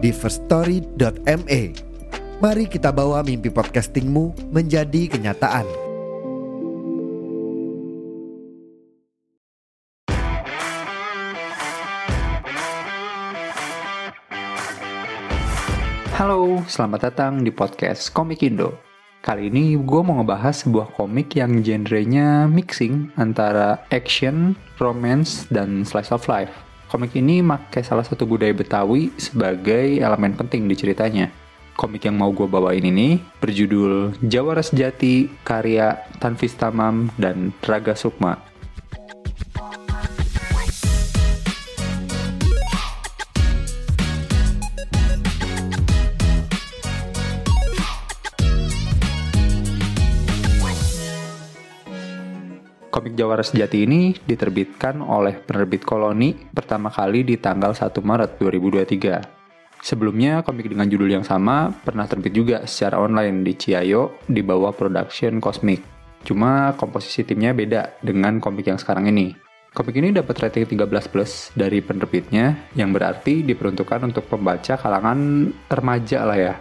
di firststory.me. Mari kita bawa mimpi podcastingmu menjadi kenyataan. Halo, selamat datang di podcast Komik Indo. Kali ini gue mau ngebahas sebuah komik yang genrenya mixing antara action, romance, dan slice of life. Komik ini pakai salah satu budaya Betawi sebagai elemen penting di ceritanya. Komik yang mau gue bawain ini berjudul Jawara Sejati, karya Tanvis Tamam dan Raga Sukma. Jawara Sejati ini diterbitkan oleh penerbit Koloni pertama kali di tanggal 1 Maret 2023. Sebelumnya, komik dengan judul yang sama pernah terbit juga secara online di Ciayo di bawah production Cosmic. Cuma komposisi timnya beda dengan komik yang sekarang ini. Komik ini dapat rating 13 plus dari penerbitnya, yang berarti diperuntukkan untuk pembaca kalangan remaja lah ya,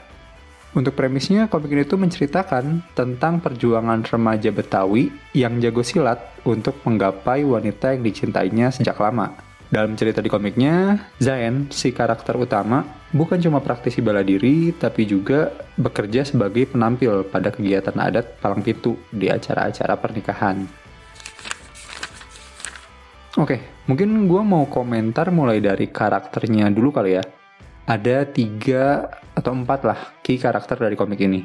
untuk premisnya, komik ini tuh menceritakan tentang perjuangan remaja Betawi yang jago silat untuk menggapai wanita yang dicintainya sejak lama. Dalam cerita di komiknya, Zain, si karakter utama, bukan cuma praktisi bela diri, tapi juga bekerja sebagai penampil pada kegiatan adat palang pintu di acara-acara pernikahan. Oke, mungkin gue mau komentar mulai dari karakternya dulu kali ya ada tiga atau empat lah key karakter dari komik ini.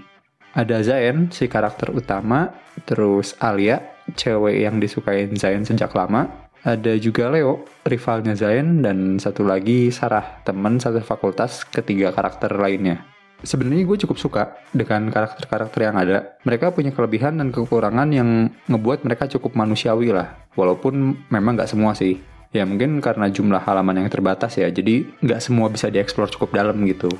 Ada Zain, si karakter utama, terus Alia, cewek yang disukain Zain sejak lama, ada juga Leo, rivalnya Zain, dan satu lagi Sarah, teman satu fakultas ketiga karakter lainnya. Sebenarnya gue cukup suka dengan karakter-karakter yang ada. Mereka punya kelebihan dan kekurangan yang ngebuat mereka cukup manusiawi lah. Walaupun memang gak semua sih ya mungkin karena jumlah halaman yang terbatas ya jadi nggak semua bisa dieksplor cukup dalam gitu.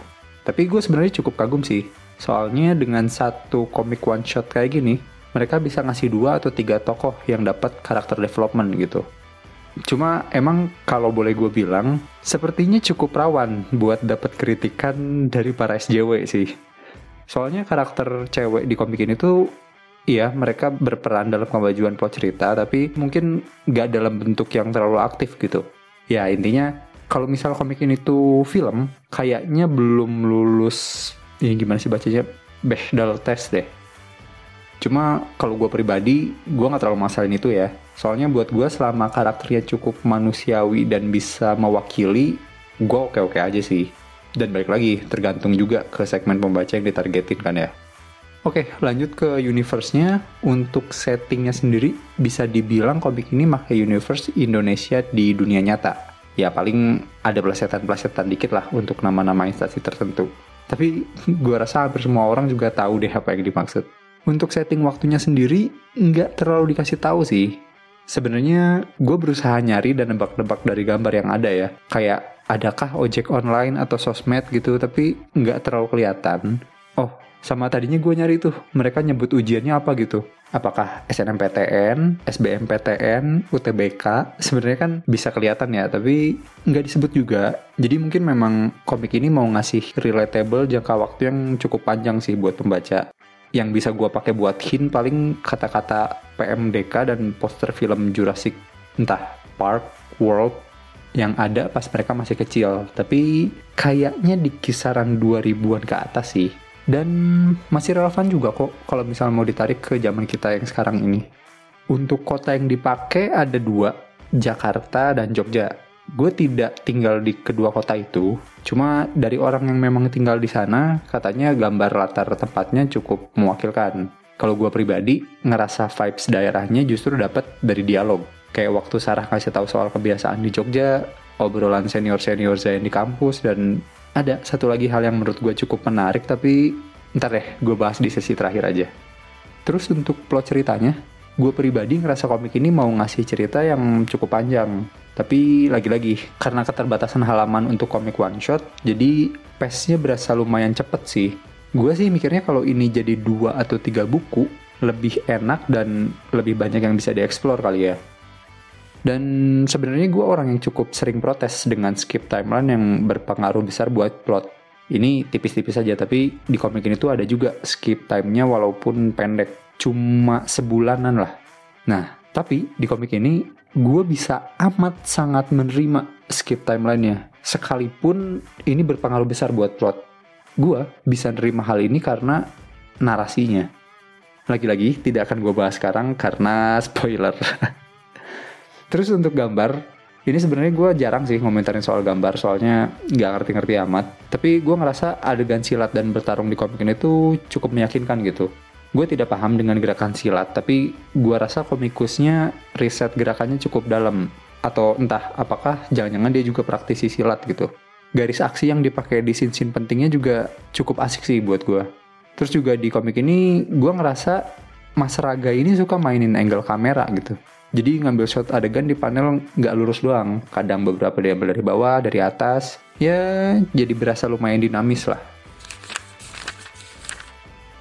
Tapi gue sebenarnya cukup kagum sih. Soalnya dengan satu komik one shot kayak gini mereka bisa ngasih dua atau tiga tokoh yang dapat karakter development gitu. Cuma emang kalau boleh gue bilang sepertinya cukup rawan buat dapat kritikan dari para SJW sih. Soalnya karakter cewek di komik ini tuh Iya, mereka berperan dalam kemajuan plot cerita, tapi mungkin nggak dalam bentuk yang terlalu aktif gitu. Ya intinya, kalau misal komik ini tuh film, kayaknya belum lulus, ini gimana sih bacanya, Bechdel test deh. Cuma kalau gue pribadi, gue nggak terlalu masalahin itu ya. Soalnya buat gue selama karakternya cukup manusiawi dan bisa mewakili, gue oke-oke aja sih. Dan balik lagi, tergantung juga ke segmen pembaca yang ditargetin kan ya. Oke, lanjut ke universe-nya. Untuk settingnya sendiri, bisa dibilang komik ini pakai universe Indonesia di dunia nyata. Ya paling ada plesetan-plesetan dikit lah untuk nama-nama instansi tertentu. Tapi gue rasa hampir semua orang juga tahu deh apa yang dimaksud. Untuk setting waktunya sendiri, nggak terlalu dikasih tahu sih. Sebenarnya gue berusaha nyari dan nebak-nebak dari gambar yang ada ya. Kayak adakah ojek online atau sosmed gitu, tapi nggak terlalu kelihatan. Sama tadinya gue nyari tuh, mereka nyebut ujiannya apa gitu. Apakah SNMPTN, SBMPTN, UTBK? Sebenarnya kan bisa kelihatan ya, tapi nggak disebut juga. Jadi mungkin memang komik ini mau ngasih relatable jangka waktu yang cukup panjang sih buat pembaca. Yang bisa gue pakai buat hint paling kata-kata PMDK dan poster film Jurassic entah Park, World, yang ada pas mereka masih kecil. Tapi kayaknya di kisaran 2000-an ke atas sih dan masih relevan juga kok kalau misalnya mau ditarik ke zaman kita yang sekarang ini. Untuk kota yang dipakai ada dua, Jakarta dan Jogja. Gue tidak tinggal di kedua kota itu, cuma dari orang yang memang tinggal di sana, katanya gambar latar tempatnya cukup mewakilkan. Kalau gue pribadi, ngerasa vibes daerahnya justru dapat dari dialog. Kayak waktu Sarah kasih tahu soal kebiasaan di Jogja, obrolan senior-senior Zain di kampus dan ada satu lagi hal yang menurut gue cukup menarik tapi ntar deh gue bahas di sesi terakhir aja. Terus untuk plot ceritanya, gue pribadi ngerasa komik ini mau ngasih cerita yang cukup panjang. Tapi lagi-lagi, karena keterbatasan halaman untuk komik one shot, jadi pace-nya berasa lumayan cepet sih. Gue sih mikirnya kalau ini jadi dua atau tiga buku, lebih enak dan lebih banyak yang bisa dieksplor kali ya. Dan sebenarnya gue orang yang cukup sering protes dengan skip timeline yang berpengaruh besar buat plot. Ini tipis-tipis saja, tapi di komik ini tuh ada juga skip time-nya walaupun pendek. Cuma sebulanan lah. Nah, tapi di komik ini gue bisa amat sangat menerima skip timeline-nya. Sekalipun ini berpengaruh besar buat plot. Gue bisa nerima hal ini karena narasinya. Lagi-lagi tidak akan gue bahas sekarang karena spoiler. Terus untuk gambar, ini sebenarnya gue jarang sih ngomentarin soal gambar, soalnya nggak ngerti-ngerti amat. Tapi gue ngerasa adegan silat dan bertarung di komik ini tuh cukup meyakinkan gitu. Gue tidak paham dengan gerakan silat, tapi gue rasa komikusnya riset gerakannya cukup dalam. Atau entah apakah jangan-jangan dia juga praktisi silat gitu. Garis aksi yang dipakai di scene-scene pentingnya juga cukup asik sih buat gue. Terus juga di komik ini gue ngerasa Mas Raga ini suka mainin angle kamera gitu. Jadi ngambil shot adegan di panel nggak lurus doang. Kadang beberapa diambil dari bawah, dari atas. Ya, jadi berasa lumayan dinamis lah.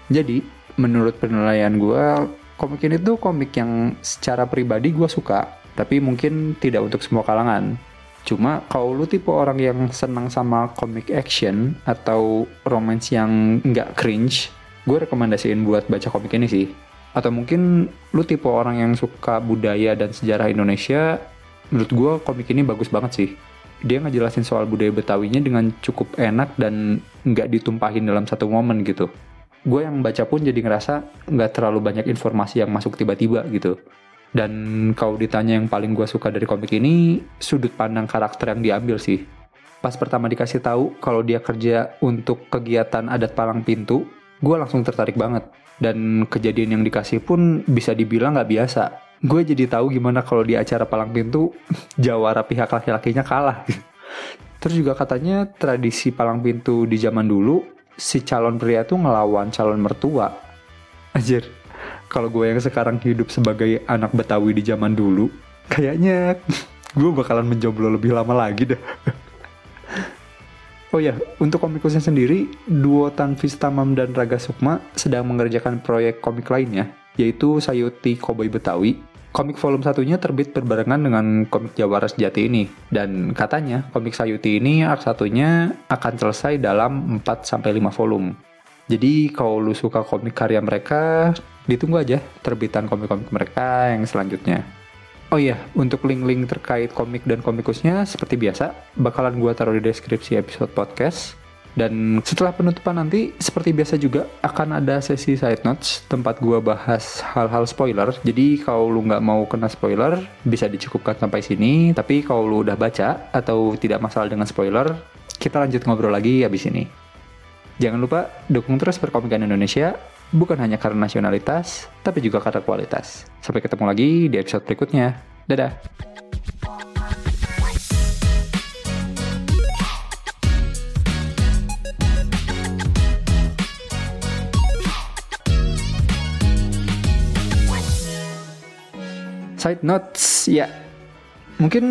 Jadi, menurut penilaian gue, komik ini tuh komik yang secara pribadi gue suka. Tapi mungkin tidak untuk semua kalangan. Cuma kalau lu tipe orang yang senang sama komik action atau romance yang nggak cringe, gue rekomendasiin buat baca komik ini sih atau mungkin lu tipe orang yang suka budaya dan sejarah Indonesia menurut gue komik ini bagus banget sih. Dia ngejelasin soal budaya Betawinya dengan cukup enak dan nggak ditumpahin dalam satu momen gitu. Gue yang baca pun jadi ngerasa nggak terlalu banyak informasi yang masuk tiba-tiba gitu. Dan kalau ditanya yang paling gue suka dari komik ini sudut pandang karakter yang diambil sih. Pas pertama dikasih tahu kalau dia kerja untuk kegiatan adat palang pintu gue langsung tertarik banget dan kejadian yang dikasih pun bisa dibilang nggak biasa. Gue jadi tahu gimana kalau di acara palang pintu jawara pihak laki-lakinya kalah. Terus juga katanya tradisi palang pintu di zaman dulu si calon pria tuh ngelawan calon mertua. Anjir, kalau gue yang sekarang hidup sebagai anak Betawi di zaman dulu, kayaknya gue bakalan menjomblo lebih lama lagi dah. Oh ya, untuk komikusnya sendiri, duo Tanvis Tamam dan Raga Sukma sedang mengerjakan proyek komik lainnya, yaitu Sayuti Koboi Betawi. Komik volume satunya terbit berbarengan dengan komik Jawara Sejati ini, dan katanya komik Sayuti ini art satunya akan selesai dalam 4-5 volume. Jadi kalau lu suka komik karya mereka, ditunggu aja terbitan komik-komik mereka yang selanjutnya. Oh iya, untuk link-link terkait komik dan komikusnya seperti biasa bakalan gue taruh di deskripsi episode podcast. Dan setelah penutupan nanti, seperti biasa juga akan ada sesi side notes tempat gue bahas hal-hal spoiler. Jadi kalau lu nggak mau kena spoiler, bisa dicukupkan sampai sini. Tapi kalau lu udah baca atau tidak masalah dengan spoiler, kita lanjut ngobrol lagi habis ini. Jangan lupa dukung terus perkomikan Indonesia bukan hanya karena nasionalitas, tapi juga karena kualitas. Sampai ketemu lagi di episode berikutnya. Dadah! Side notes, ya mungkin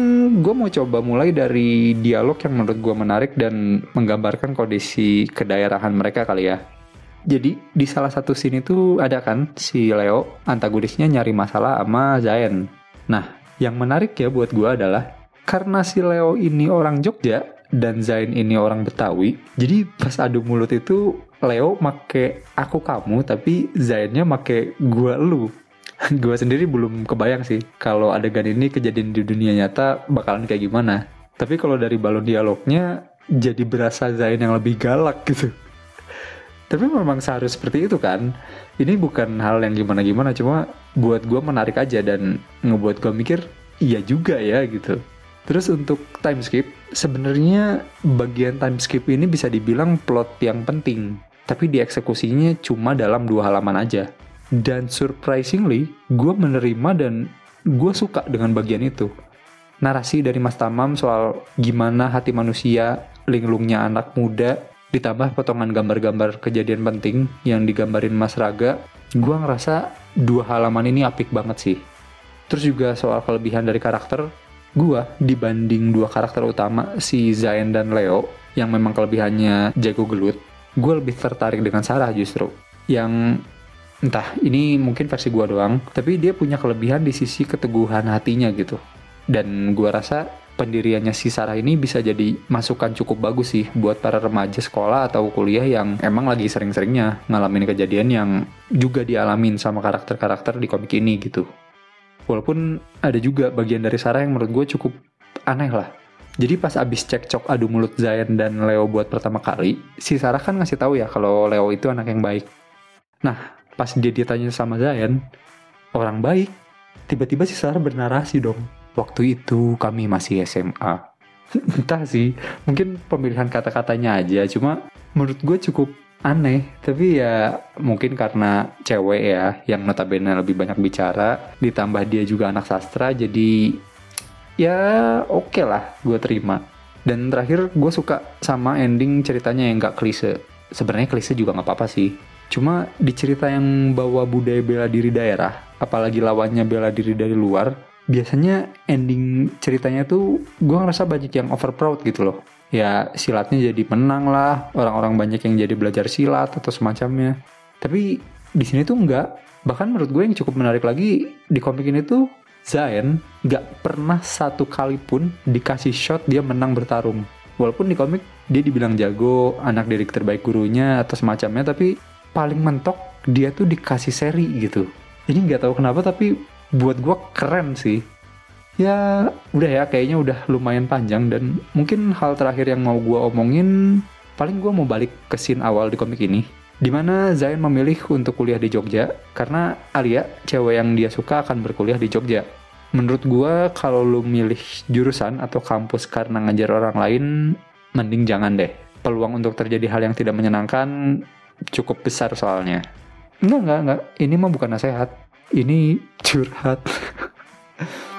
gue mau coba mulai dari dialog yang menurut gue menarik dan menggambarkan kondisi kedaerahan mereka kali ya. Jadi di salah satu scene itu ada kan si Leo antagonisnya nyari masalah sama Zain. Nah, yang menarik ya buat gue adalah karena si Leo ini orang Jogja dan Zain ini orang Betawi. Jadi pas adu mulut itu Leo make aku kamu tapi Zainnya make gua lu. gua sendiri belum kebayang sih kalau adegan ini kejadian di dunia nyata bakalan kayak gimana. Tapi kalau dari balon dialognya jadi berasa Zain yang lebih galak gitu. Tapi memang seharusnya seperti itu kan. Ini bukan hal yang gimana-gimana, cuma buat gue menarik aja dan ngebuat gue mikir, iya juga ya gitu. Terus untuk time skip, sebenarnya bagian time skip ini bisa dibilang plot yang penting. Tapi dieksekusinya cuma dalam dua halaman aja. Dan surprisingly, gue menerima dan gue suka dengan bagian itu. narasi dari Mas Tamam soal gimana hati manusia, linglungnya anak muda, ditambah potongan gambar-gambar kejadian penting yang digambarin Mas Raga, gue ngerasa dua halaman ini apik banget sih. Terus juga soal kelebihan dari karakter, gue dibanding dua karakter utama si Zain dan Leo, yang memang kelebihannya jago gelut, gue lebih tertarik dengan Sarah justru. Yang entah ini mungkin versi gue doang, tapi dia punya kelebihan di sisi keteguhan hatinya gitu dan gue rasa pendiriannya si Sarah ini bisa jadi masukan cukup bagus sih buat para remaja sekolah atau kuliah yang emang lagi sering-seringnya ngalamin kejadian yang juga dialamin sama karakter-karakter di komik ini gitu. Walaupun ada juga bagian dari Sarah yang menurut gue cukup aneh lah. Jadi pas abis cekcok adu mulut Zayan dan Leo buat pertama kali, si Sarah kan ngasih tahu ya kalau Leo itu anak yang baik. Nah, pas dia ditanya sama Zayan, orang baik, tiba-tiba si Sarah bernarasi dong waktu itu kami masih SMA. Entah sih, mungkin pemilihan kata-katanya aja, cuma menurut gue cukup aneh. Tapi ya mungkin karena cewek ya, yang notabene lebih banyak bicara, ditambah dia juga anak sastra, jadi ya oke okay lah gue terima. Dan terakhir gue suka sama ending ceritanya yang gak klise. Sebenarnya klise juga gak apa-apa sih. Cuma di cerita yang bawa budaya bela diri daerah, apalagi lawannya bela diri dari luar, biasanya ending ceritanya tuh gue ngerasa banyak yang over proud gitu loh. Ya silatnya jadi menang lah orang-orang banyak yang jadi belajar silat atau semacamnya. Tapi di sini tuh enggak bahkan menurut gue yang cukup menarik lagi di komik ini tuh Zayn gak pernah satu kali pun dikasih shot dia menang bertarung. Walaupun di komik dia dibilang jago anak didik terbaik gurunya atau semacamnya tapi paling mentok dia tuh dikasih seri gitu. Ini nggak tahu kenapa tapi buat gue keren sih. Ya udah ya kayaknya udah lumayan panjang dan mungkin hal terakhir yang mau gue omongin paling gue mau balik ke scene awal di komik ini. Di mana Zain memilih untuk kuliah di Jogja karena Alia cewek yang dia suka akan berkuliah di Jogja. Menurut gue kalau lu milih jurusan atau kampus karena ngajar orang lain mending jangan deh. Peluang untuk terjadi hal yang tidak menyenangkan cukup besar soalnya. Enggak enggak enggak. Ini mah bukan nasihat ini curhat.